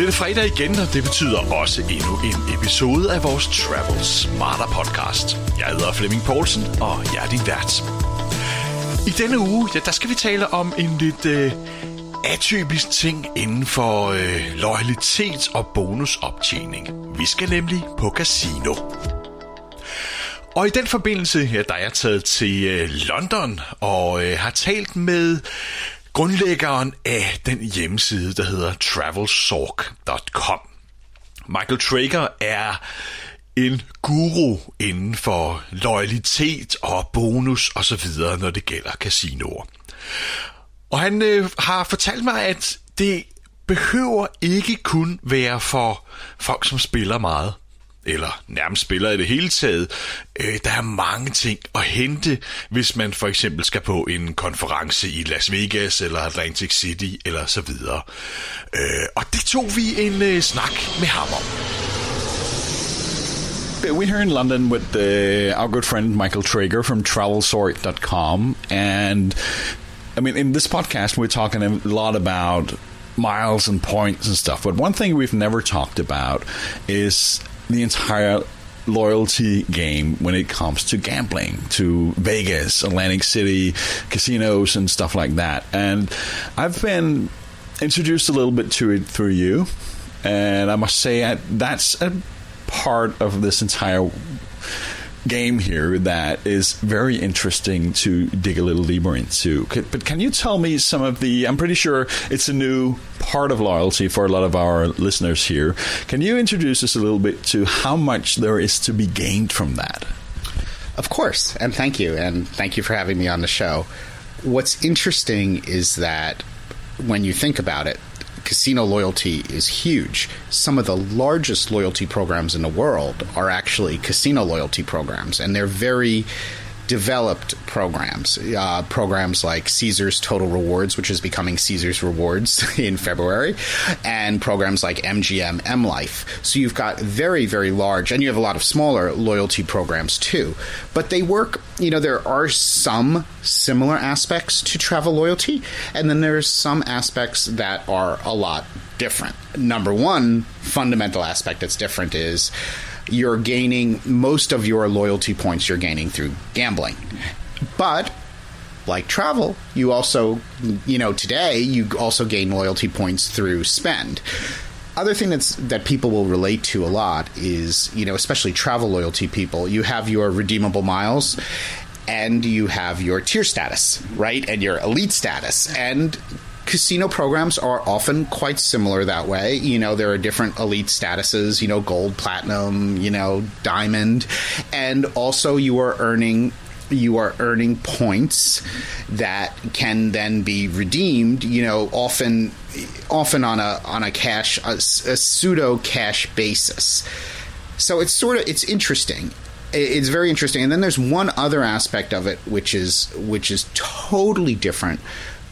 bliver det fredag igen, og det betyder også endnu en episode af vores Travel Smarter podcast. Jeg hedder Flemming Poulsen, og jeg er din vært. I denne uge, ja, der skal vi tale om en lidt øh, atypisk ting inden for øh, loyalitet og bonusoptjening. Vi skal nemlig på casino. Og i den forbindelse, ja, der er jeg taget til øh, London og øh, har talt med grundlæggeren af den hjemmeside, der hedder travelsorg.com. Michael Traeger er en guru inden for loyalitet og bonus og så videre, når det gælder casinoer. Og han øh, har fortalt mig, at det behøver ikke kun være for folk, som spiller meget eller nærmest spiller i det hele taget. Øh, der er mange ting at hente, hvis man for eksempel skal på en konference i Las Vegas eller Atlantic City eller så videre. Øh, og det tog vi en øh, snak med ham om. We're here in London with the, our good friend Michael Traeger from travelsort.com. And I mean, in this podcast, we're talking a lot about miles and points and stuff. But one thing we've never talked about is the entire loyalty game when it comes to gambling, to Vegas, Atlantic City, casinos, and stuff like that. And I've been introduced a little bit to it through you. And I must say, uh, that's a part of this entire game here that is very interesting to dig a little deeper into. But can you tell me some of the? I'm pretty sure it's a new part of loyalty for a lot of our listeners here. Can you introduce us a little bit to how much there is to be gained from that? Of course, and thank you, and thank you for having me on the show. What's interesting is that when you think about it, casino loyalty is huge. Some of the largest loyalty programs in the world are actually casino loyalty programs, and they're very developed programs. Uh, programs like Caesars Total Rewards, which is becoming Caesars Rewards in February, and programs like MGM M Life. So you've got very, very large, and you have a lot of smaller loyalty programs too. But they work, you know, there are some similar aspects to travel loyalty, and then there's some aspects that are a lot different. Number one fundamental aspect that's different is you're gaining most of your loyalty points you're gaining through gambling. But like travel, you also, you know, today you also gain loyalty points through spend. Other thing that's that people will relate to a lot is, you know, especially travel loyalty people, you have your redeemable miles and you have your tier status, right? And your elite status. And casino programs are often quite similar that way. You know, there are different elite statuses, you know, gold, platinum, you know, diamond. And also you are earning you are earning points that can then be redeemed, you know, often often on a on a cash a, a pseudo cash basis. So it's sort of it's interesting it's very interesting and then there's one other aspect of it which is which is totally different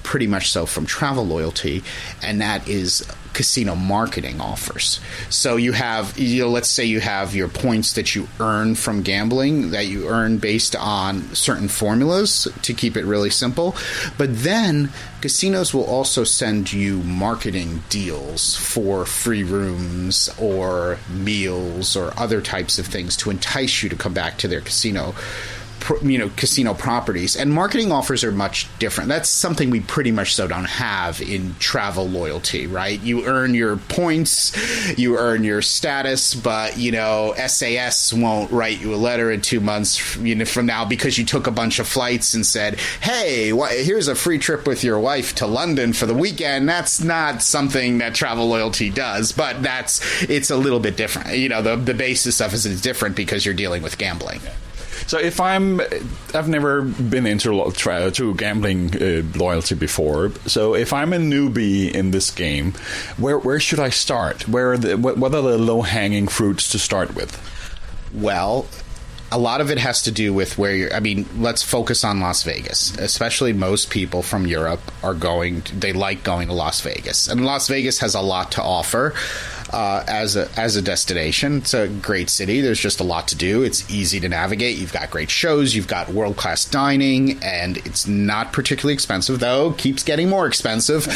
pretty much so from travel loyalty, and that is casino marketing offers. So you have, you know, let's say you have your points that you earn from gambling that you earn based on certain formulas to keep it really simple. But then casinos will also send you marketing deals for free rooms or meals or other types of things to entice you to come back to their casino you know casino properties and marketing offers are much different. That's something we pretty much so don't have in travel loyalty right? You earn your points you earn your status but you know SAS won't write you a letter in 2 months you know from now because you took a bunch of flights and said hey here's a free trip with your wife to London for the weekend. That's not something that travel loyalty does but that's it's a little bit different. You know the the basis of it is different because you're dealing with gambling so if I'm, I've never been into to gambling uh, loyalty before. So if I'm a newbie in this game, where where should I start? Where are the, what are the low hanging fruits to start with? Well, a lot of it has to do with where you're. I mean, let's focus on Las Vegas. Especially most people from Europe are going. They like going to Las Vegas, and Las Vegas has a lot to offer. Uh, as a as a destination. It's a great city. There's just a lot to do. It's easy to navigate. You've got great shows. You've got world class dining, and it's not particularly expensive though. Keeps getting more expensive.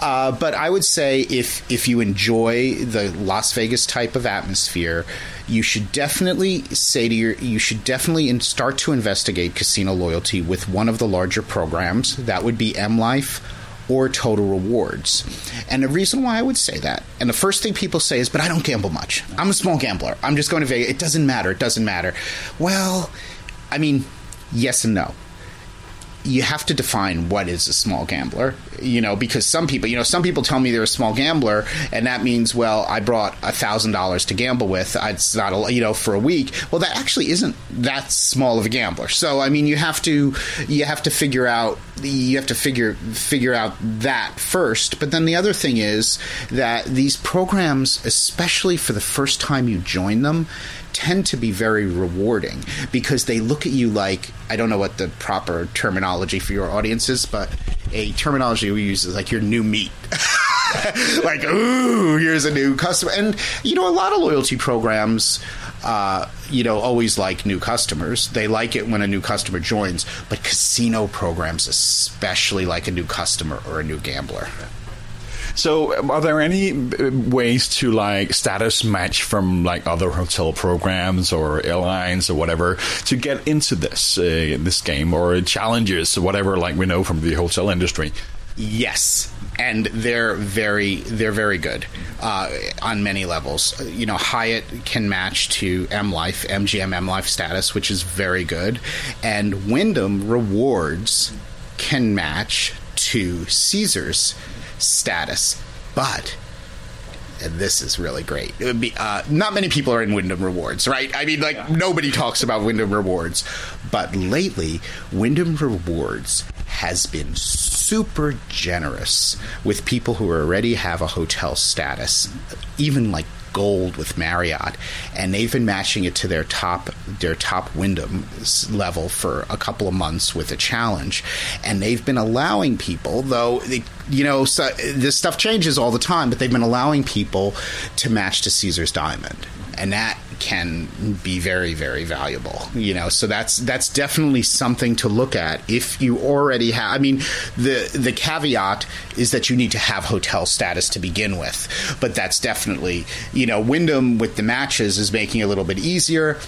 Uh, but I would say if if you enjoy the Las Vegas type of atmosphere, you should definitely say to your you should definitely in, start to investigate casino loyalty with one of the larger programs. That would be M Life or total rewards. And the reason why I would say that, and the first thing people say is, but I don't gamble much. I'm a small gambler. I'm just going to Vegas. It doesn't matter. It doesn't matter. Well, I mean, yes and no you have to define what is a small gambler, you know, because some people, you know, some people tell me they're a small gambler, and that means, well, I brought a thousand dollars to gamble with. It's not, a, you know, for a week. Well, that actually isn't that small of a gambler. So, I mean, you have to, you have to figure out, you have to figure figure out that first. But then the other thing is that these programs, especially for the first time you join them, tend to be very rewarding because they look at you like I don't know what the proper terminology for your audience is, but a terminology we use is like your new meat. like, ooh, here's a new customer. And, you know, a lot of loyalty programs, uh, you know, always like new customers. They like it when a new customer joins, but casino programs especially like a new customer or a new gambler. So, are there any uh, ways to like status match from like other hotel programs or airlines or whatever to get into this uh, this game or challenges or whatever like we know from the hotel industry? Yes, and they're very they're very good uh, on many levels. You know, Hyatt can match to M Life, MGM M Life status, which is very good, and Wyndham Rewards can match to Caesars status. But and this is really great. It would be uh, not many people are in Wyndham Rewards, right? I mean, like nobody talks about Wyndham Rewards, but lately Wyndham Rewards has been super generous with people who already have a hotel status, even like gold with Marriott, and they've been matching it to their top their top Wyndham level for a couple of months with a challenge, and they've been allowing people, though they, you know so this stuff changes all the time, but they've been allowing people to match to Caesar's Diamond, and that can be very very valuable you know? So that's that's definitely something to look at if you already have i mean the the caveat is that you need to have hotel status to begin with but that's definitely you know wyndham with the matches is making it a little bit easier.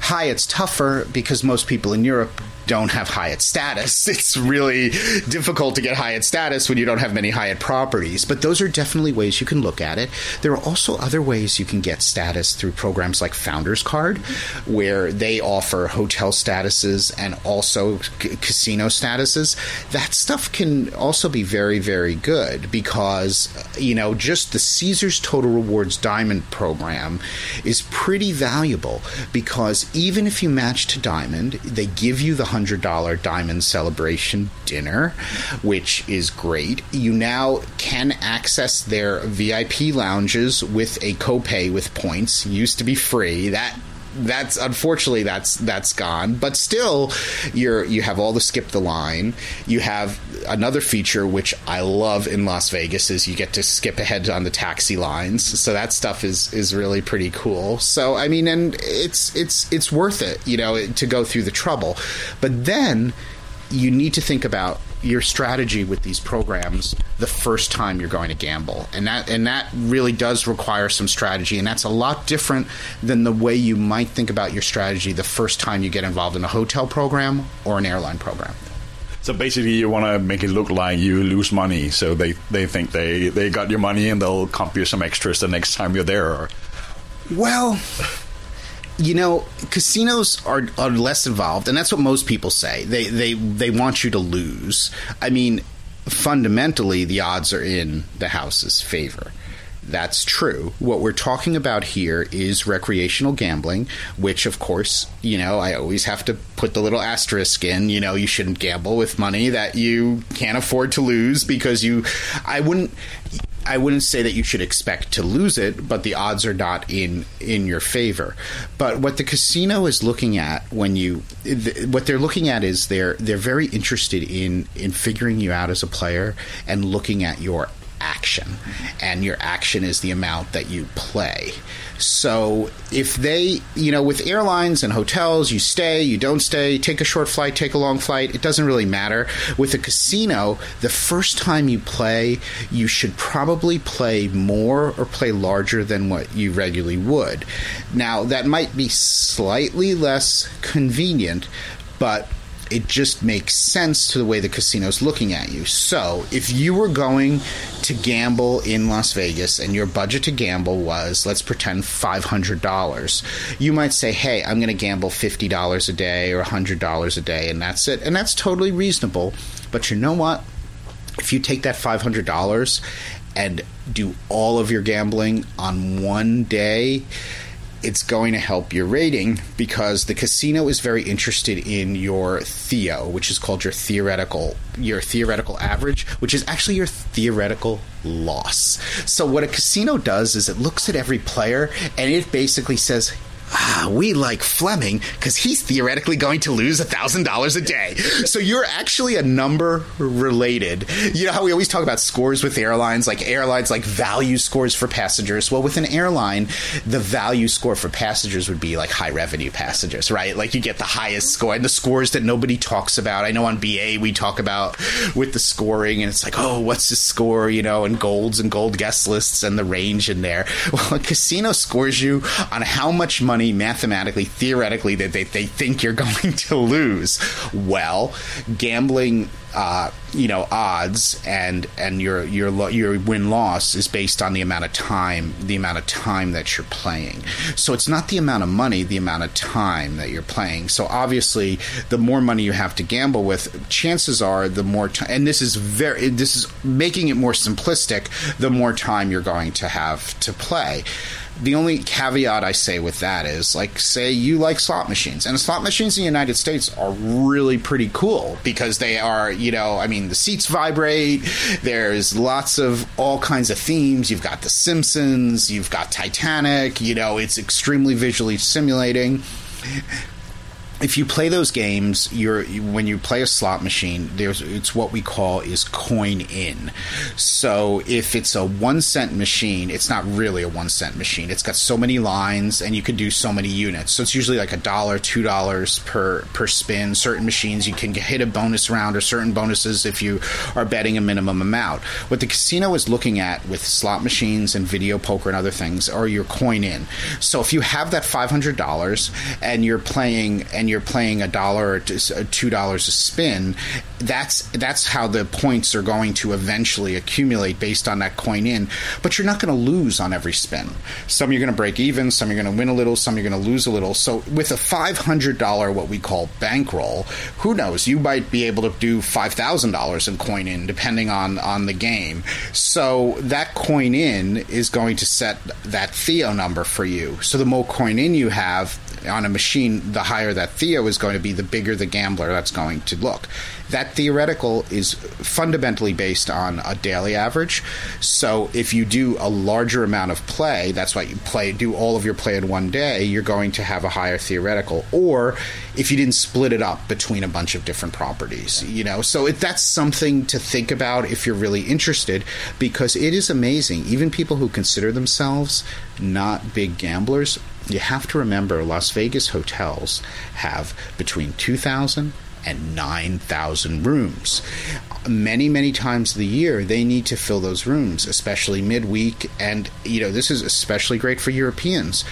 Hyatt's tougher because most people in Europe don't have Hyatt status. It's really difficult to get Hyatt status when you don't have many Hyatt properties. But those are definitely ways you can look at it. There are also other ways you can get status through programs like Founders Card, where they offer hotel statuses and also c- casino statuses. That stuff can also be very, very good because, you know, just the Caesars Total Rewards Diamond program is pretty valuable because even if you match to Diamond, they give you the $100 Diamond Celebration dinner, which is great. You now can access their VIP lounges with a copay with points. Used to be free. That that's unfortunately that's that's gone but still you're you have all the skip the line you have another feature which i love in las vegas is you get to skip ahead on the taxi lines. So that stuff is is really pretty cool. So i mean and it's it's it's worth it you know to go through the trouble. But then you need to think about your strategy with these programs the first time you're going to gamble. And that and that really does require some strategy. And that's a lot different than the way you might think about your strategy the first time you get involved in a hotel program or an airline program so basically, you want to make it look like you lose money, so they, they think they, they got your money and they'll comp you some extras the next time you're there. Well, you know, casinos are, are less involved, and that's what most people say. They they they want you to lose. I mean, fundamentally, the odds are in the house's favor. That's true. What we're talking about here is recreational gambling, which, of course, you know, I always have to put the little asterisk in. You know, you shouldn't gamble with money that you can't afford to lose because you. I wouldn't. I wouldn't say that you should expect to lose it, but the odds are not in in your favor. But what the casino is looking at when you th- what they're looking at is they're they're very interested in in figuring you out as a player and looking at your action, and your action is the amount that you play. So if they, you know, with airlines and hotels, you stay, you don't stay, take a short flight, take a long flight, it doesn't really matter. With a casino, the first time you play, you should probably play more or play larger than what you regularly would. Now, that might be slightly less convenient, but it just makes sense to the way the casino's looking at you. So, if you were going to gamble in Las Vegas and your budget to gamble was, let's pretend, $500, you might say, hey, I'm going to gamble $50 a day or $100 a day, and that's it. And that's totally reasonable. But you know what? If you take that $500 and do all of your gambling on one day, it's going to help your rating because the casino is very interested in your theo, which is called your theoretical your theoretical average, which is actually your theoretical loss. So what a casino does is it looks at every player and it basically says ah, we like Flemming because he's theoretically going to lose a thousand dollars a day. So you're actually a number related. You know how we always talk about scores with airlines, like airlines like value scores for passengers. Well, with an airline, the value score for passengers would be like high revenue passengers, right? Like you get the highest score and the scores that nobody talks about. I know on BA we talk about with the scoring and it's like, oh, what's the score, you know, and golds and gold guest lists and the range in there. Well, a casino scores you on how much money money mathematically, theoretically, that they, they think you're going to lose. Well, gambling uh, you know odds and and your your your win loss is based on the amount of time the amount of time that you're playing. So it's not the amount of money the amount of time that you're playing. So obviously the more money you have to gamble with chances are the more time and this is very this is making it more simplistic the more time you're going to have to play the only caveat I say with that is like say you like slot machines. And slot machines in the United States are really pretty cool because they are you know I mean the seats vibrate. There's lots of all kinds of themes. You've got the Simpsons. You've got Titanic. You know it's extremely visually stimulating if you play those games, you're when you play a slot machine, there's it's what we call is coin in. So if it's a one cent machine, it's not really a one cent machine. It's got so many lines, and you can do so many units. So it's usually like a dollar, two dollars per per spin. Certain machines you can hit a bonus round or certain bonuses if you are betting a minimum amount. What the casino is looking at with slot machines and video poker and other things are your coin in. So if you have that five hundred dollars and you're playing and you're you're playing a dollar or uh, two dollars a spin, that's that's how the points are going to eventually accumulate based on that coin in. But you're not going to lose on every spin. Some you're going to break even, some you're going to win a little, some you're going to lose a little. So with a five hundred dollar what we call bankroll, who knows? You might be able to do five thousand dollars in coin in depending on on the game. So that coin in is going to set that Theo number for you. So the more coin in you have, on a machine, the higher that Theo is going to be, the bigger the gambler that's going to look. That theoretical is fundamentally based on a daily average. So if you do a larger amount of play, that's why you play, do all of your play in one day, you're going to have a higher theoretical. Or if you didn't split it up between a bunch of different properties, you know. So it, that's something to think about if you're really interested, because it is amazing. Even people who consider themselves not big gamblers you have to remember Las Vegas hotels have between 2,000 and 9,000 rooms. Many, many times of the year, they need to fill those rooms, especially midweek. And, you know, this is especially great for Europeans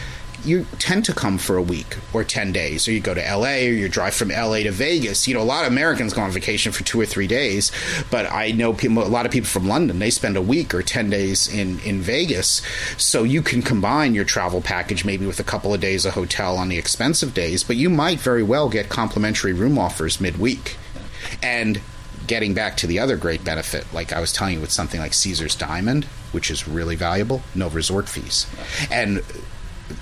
you tend to come for a week or 10 days, or you go to LA or you drive from LA to Vegas. You know, a lot of Americans go on vacation for two or three days, but I know people, a lot of people from London, they spend a week or 10 days in, in Vegas. So you can combine your travel package maybe with a couple of days of hotel on the expensive days, but you might very well get complimentary room offers midweek. And getting back to the other great benefit, like I was telling you with something like Caesar's Diamond, which is really valuable, no resort fees. And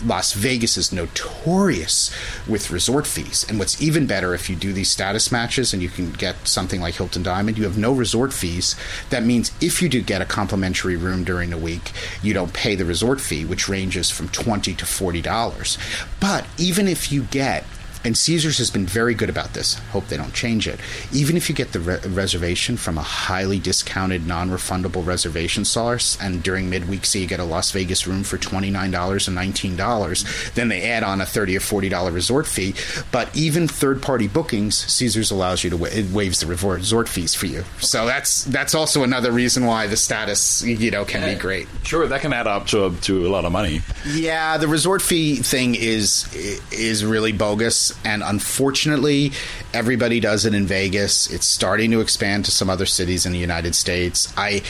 Las Vegas is notorious with resort fees. And what's even better, if you do these status matches and you can get something like Hilton Diamond, you have no resort fees. That means if you do get a complimentary room during the week, you don't pay the resort fee, which ranges from twenty to forty dollars. But even if you get and Caesars has been very good about this. Hope they don't change it. Even if you get the re- reservation from a highly discounted, non-refundable reservation source, and during midweek, so you get a Las Vegas room for twenty nine dollars and nineteen dollars, then they add on a 30 or forty dollar resort fee. But even third party bookings, Caesars allows you to wa- it waives the resort fees for you. So that's that's also another reason why the status you know can be great. Sure, that can add up to a, to a lot of money. Yeah, the resort fee thing is is really bogus, and unfortunately, everybody does it in Vegas. It's starting to expand to some other cities in the United States. I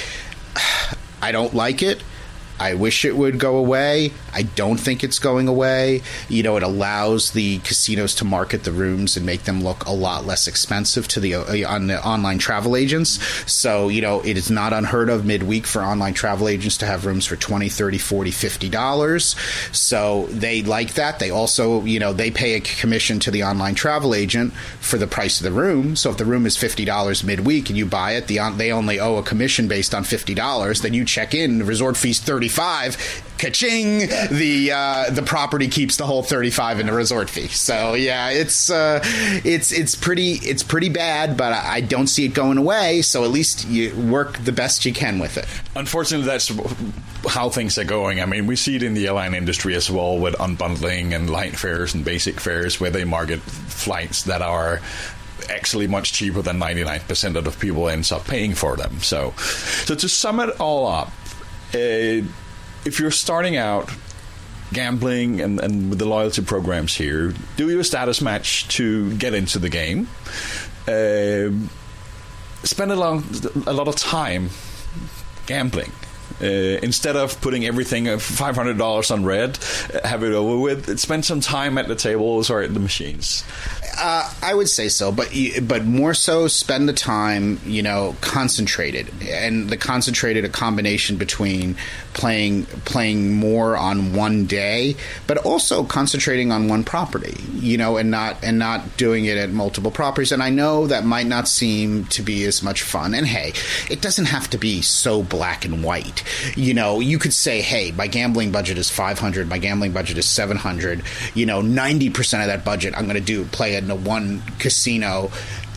I don't like it. I wish it would go away. I don't think it's going away. You know, it allows the casinos to market the rooms and make them look a lot less expensive to the uh, on the online travel agents. So, you know, it is not unheard of midweek for online travel agents to have rooms for 20, 30, 40, 50 dollars. So, they like that. They also, you know, they pay a commission to the online travel agent for the price of the room. So, if the room is $50 midweek and you buy it, the they only owe a commission based on $50, then you check in, the resort fees 30 35 ka-ching the uh, the property keeps the whole 35 in the resort fee so yeah it's uh, it's it's pretty it's pretty bad but I, I don't see it going away so at least you work the best you can with it Unfortunately, that's how things are going. I mean, we see it in the airline industry as well with unbundling and light fares and basic fares where they market flights that are actually much cheaper than 99% of the people ends up paying for them. So, so to sum it all up, uh, if you're starting out gambling and, and with the loyalty programs here, do your status match to get into the game. Uh, spend a, long, a lot of time gambling. Uh, instead of putting everything uh, five hundred dollars on red, uh, have it over with. Spend some time at the tables or at the machines. Uh, I would say so, but but more so spend the time, you know, concentrated, and the concentrated a combination between playing playing more on one day, but also concentrating on one property, you know, and not and not doing it at multiple properties. And I know that might not seem to be as much fun. And hey, it doesn't have to be so black and white. You know, you could say, hey, my gambling budget is five hundred, my gambling budget is seven hundred. You know, ninety percent of that budget I'm going to do play in the one casino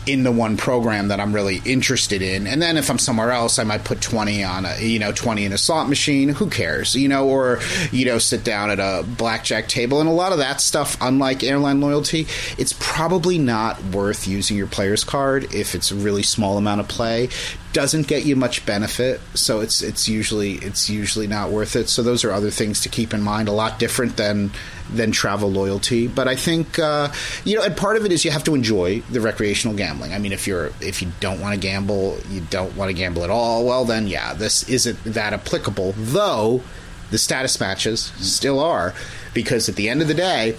in the one program that I'm really interested in. And then if I'm somewhere else, I might put 20 on a, you know, 20 in a slot machine. Who cares? You know, or, you know, sit down at a blackjack table. And a lot of that stuff, unlike airline loyalty, it's probably not worth using your player's card if it's a really small amount of play doesn't get you much benefit, so it's it's usually it's usually not worth it. So those are other things to keep in mind. A lot different than than travel loyalty, but I think uh, you know, and part of it is you have to enjoy the recreational gambling. I mean, if you're if you don't want to gamble, you don't want to gamble at all. Well, then yeah, this isn't that applicable. Though the status matches still are, because at the end of the day,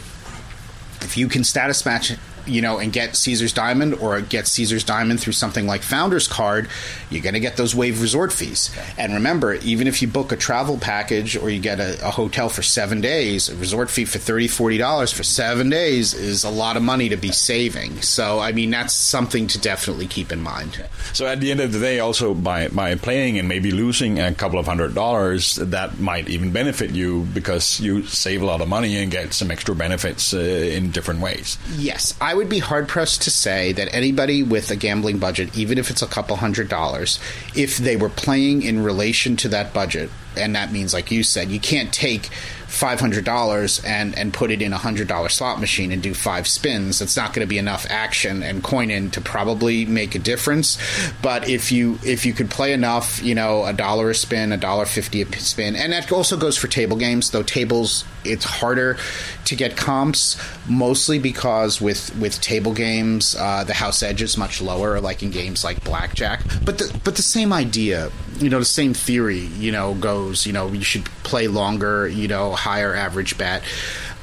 if you can status match you know, and get Caesar's Diamond or get Caesar's Diamond through something like Founders Card, you're going to get those wave resort fees. And remember, even if you book a travel package or you get a, a hotel for seven days, a resort fee for $30, $40 for seven days is a lot of money to be saving. So, I mean, that's something to definitely keep in mind. So, at the end of the day, also by, by playing and maybe losing a couple of hundred dollars, that might even benefit you because you save a lot of money and get some extra benefits uh, in different ways. Yes. I would be hard pressed to say that anybody with a gambling budget, even if it's a couple hundred dollars, if they were playing in relation to that budget, and that means, like you said, you can't take five hundred dollars and and put it in a hundred dollar slot machine and do five spins. It's not going to be enough action and coin in to probably make a difference. But if you if you could play enough, you know, a dollar a spin, a dollar fifty a spin, and that also goes for table games. Though tables, it's harder to get comps, mostly because with with table games, uh, the house edge is much lower, like in games like blackjack. But the but the same idea you know the same theory you know goes you know you should play longer you know higher average bet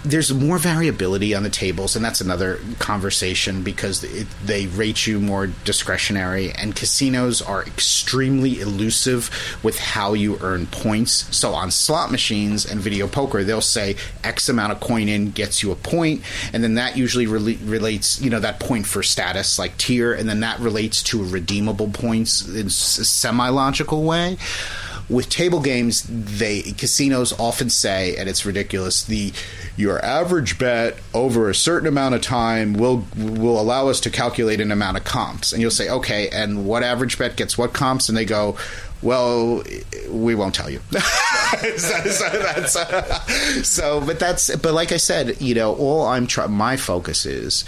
there's more variability on the tables, and that's another conversation because it, they rate you more discretionary, and casinos are extremely elusive with how you earn points. So on slot machines and video poker, they'll say X amount of coin in gets you a point, and then that usually re- relates, you know, that point for status like tier, and then that relates to redeemable points in a semi logical way with table games, they casinos often say, and it's ridiculous, the your average bet over a certain amount of time will will allow us to calculate an amount of comps. And you'll say, okay, and what average bet gets what comps? And they go, well, we won't tell you. so, so, but that's, but like I said, you know, all I'm trying, my focus is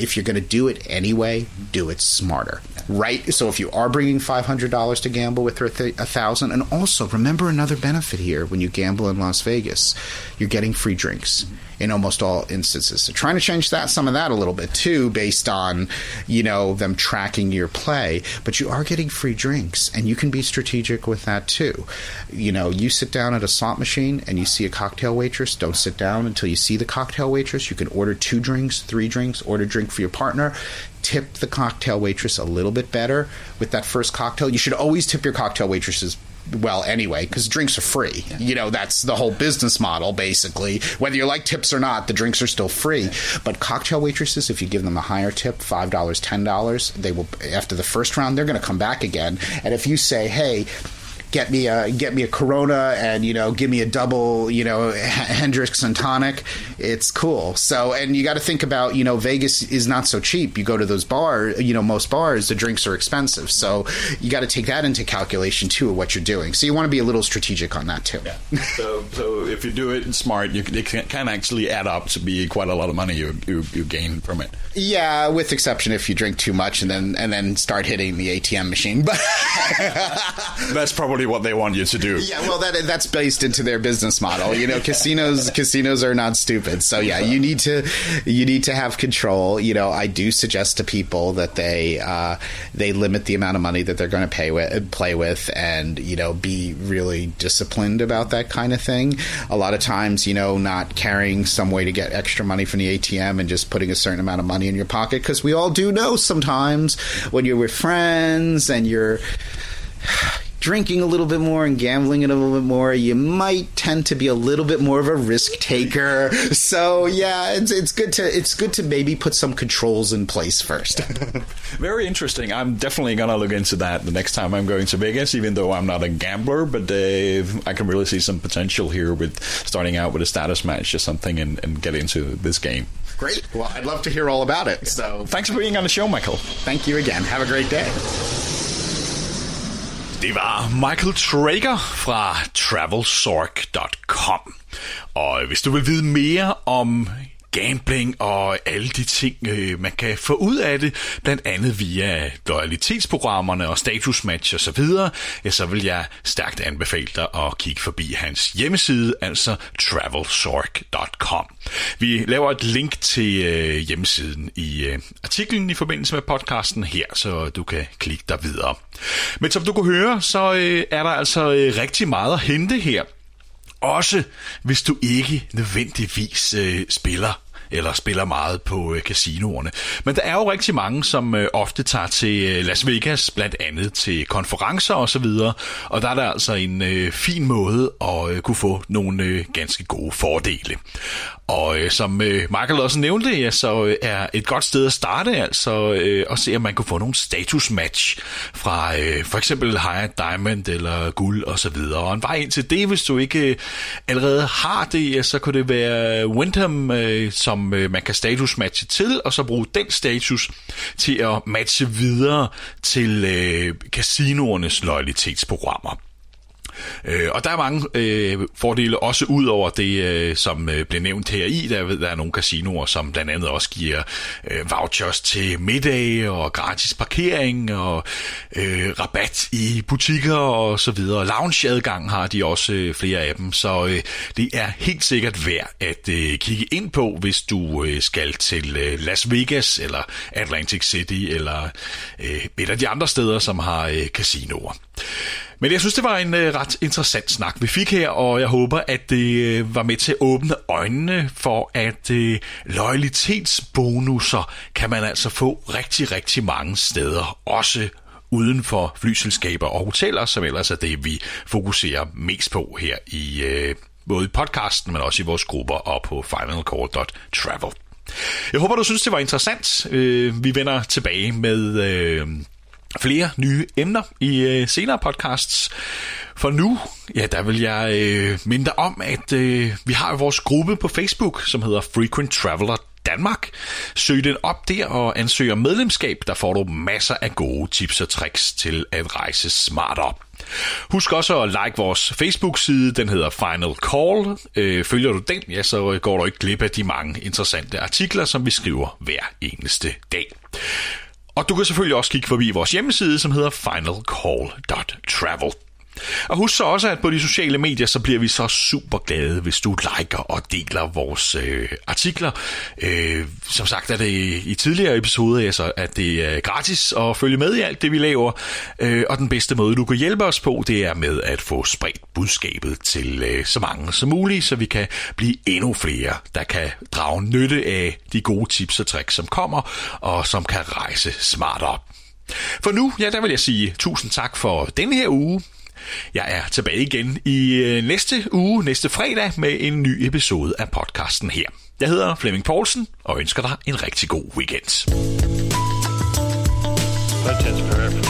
if you're going to do it anyway, do it smarter, right? So if you are bringing five hundred dollars to gamble with her, a thousand, and also remember another benefit here when you gamble in Las Vegas, you're getting free drinks. Mm-hmm in almost all instances. So trying to change that some of that a little bit too, based on you know them tracking your play. But you are getting free drinks, and you can be strategic with that too. You know, you sit down at a slot machine and you see a cocktail waitress. Don't sit down until you see the cocktail waitress. You can order two drinks, three drinks, order a drink for your partner tip the cocktail waitress a little bit better with that first cocktail. You should always tip your cocktail waitresses well anyway because drinks are free yeah. you know that's the whole business model basically whether you like tips or not the drinks are still free yeah. but cocktail waitresses if you give them a higher tip $5 $10 they will after the first round they're going to come back again and if you say hey get me a get me a Corona and you know give me a double you know Hendrick's and tonic. It's cool. So and you got to think about you know Vegas is not so cheap. You go to those bars, you know most bars the drinks are expensive. So you got to take that into calculation too of what you're doing. So you want to be a little strategic on that too. Yeah. so so if you do it smart, you can, it can actually add up to be quite a lot of money you, you you gain from it. Yeah, with exception if you drink too much and then and then start hitting the ATM machine. But that's probably what they want you to do. Yeah, well, that that's based into their business model. You know, casinos casinos are not stupid. So yeah, you need to you need to have control. You know, I do suggest to people that they uh, they limit the amount of money that they're going to pay with, play with, and you know, be really disciplined about that kind of thing. A lot of times, you know, not carrying some way to get extra money from the ATM and just putting a certain amount of money in your pocket because we all do know sometimes when you're with friends and you're drinking a little bit more and gambling a little bit more, you might tend to be a little bit more of a risk taker. So yeah, it's it's good to it's good to maybe put some controls in place first. Very interesting. I'm definitely gonna look into that the next time I'm going to Vegas, even though I'm not a gambler. But uh, I can really see some potential here with starting out with a status match or something and, and get into this game. Great. Well, I'd love to hear all about it. So thanks for being on the show, Michael. Thank you again. Have a great day. Det var Michael Traeger fra travelsork.com. Og hvis du vil vide mere om gambling og alle de ting, øh, man kan få ud af det, blandt andet via loyalitetsprogrammerne og statusmatch og så videre, ja, så vil jeg stærkt anbefale dig at kigge forbi hans hjemmeside, altså travelsork.com. Vi laver et link til øh, hjemmesiden i øh, artiklen i forbindelse med podcasten her, så du kan klikke dig videre. Men som du kunne høre, så øh, er der altså øh, rigtig meget at hente her også hvis du ikke nødvendigvis øh, spiller eller spiller meget på øh, casinoerne. Men der er jo rigtig mange, som øh, ofte tager til øh, Las Vegas, blandt andet til konferencer og så videre, og der er der altså en øh, fin måde at øh, kunne få nogle øh, ganske gode fordele. Og øh, som øh, Michael også nævnte, ja, så øh, er et godt sted at starte altså øh, at se, om man kunne få nogle status-match fra øh, for eksempel High Diamond eller guld og så videre. Og en vej ind til det, hvis du ikke øh, allerede har det, ja, så kunne det være Windham, øh, som øh, man kan status-matche til, og så bruge den status til at matche videre til øh, casinoernes loyalitetsprogrammer. Øh, og der er mange øh, fordele, også ud over det, øh, som øh, blev nævnt her i. Der, der er nogle casinoer, som blandt andet også giver øh, vouchers til middag og gratis parkering og øh, rabat i butikker og så videre. Loungeadgang har de også øh, flere af dem, så øh, det er helt sikkert værd at øh, kigge ind på, hvis du øh, skal til øh, Las Vegas eller Atlantic City eller øh, et af de andre steder, som har øh, casinoer. Men jeg synes, det var en øh, ret interessant snak, vi fik her, og jeg håber, at det øh, var med til at åbne øjnene for, at øh, loyalitetsbonusser kan man altså få rigtig, rigtig mange steder, også uden for flyselskaber og hoteller, som ellers er det, vi fokuserer mest på her i øh, både i podcasten, men også i vores grupper og på finalcall.travel. Jeg håber, du synes, det var interessant. Øh, vi vender tilbage med... Øh, flere nye emner i øh, senere podcasts. For nu, ja, der vil jeg øh, minde dig om, at øh, vi har vores gruppe på Facebook, som hedder Frequent Traveler Danmark. Søg den op der og ansøg om medlemskab, der får du masser af gode tips og tricks til at rejse smartere. Husk også at like vores Facebook-side, den hedder Final Call. Øh, følger du den, ja, så går du ikke glip af de mange interessante artikler, som vi skriver hver eneste dag. Og du kan selvfølgelig også kigge forbi vores hjemmeside, som hedder finalcall.travel. Og husk så også, at på de sociale medier, så bliver vi så super glade, hvis du liker og deler vores øh, artikler. Øh, som sagt er det i tidligere episoder, altså, at det er gratis at følge med i alt det, vi laver. Øh, og den bedste måde, du kan hjælpe os på, det er med at få spredt budskabet til øh, så mange som muligt, så vi kan blive endnu flere, der kan drage nytte af de gode tips og tricks, som kommer, og som kan rejse smartere. For nu, ja, der vil jeg sige tusind tak for denne her uge. Jeg er tilbage igen i øh, næste uge, næste fredag, med en ny episode af podcasten her. Jeg hedder Flemming Poulsen og ønsker dig en rigtig god weekend. That's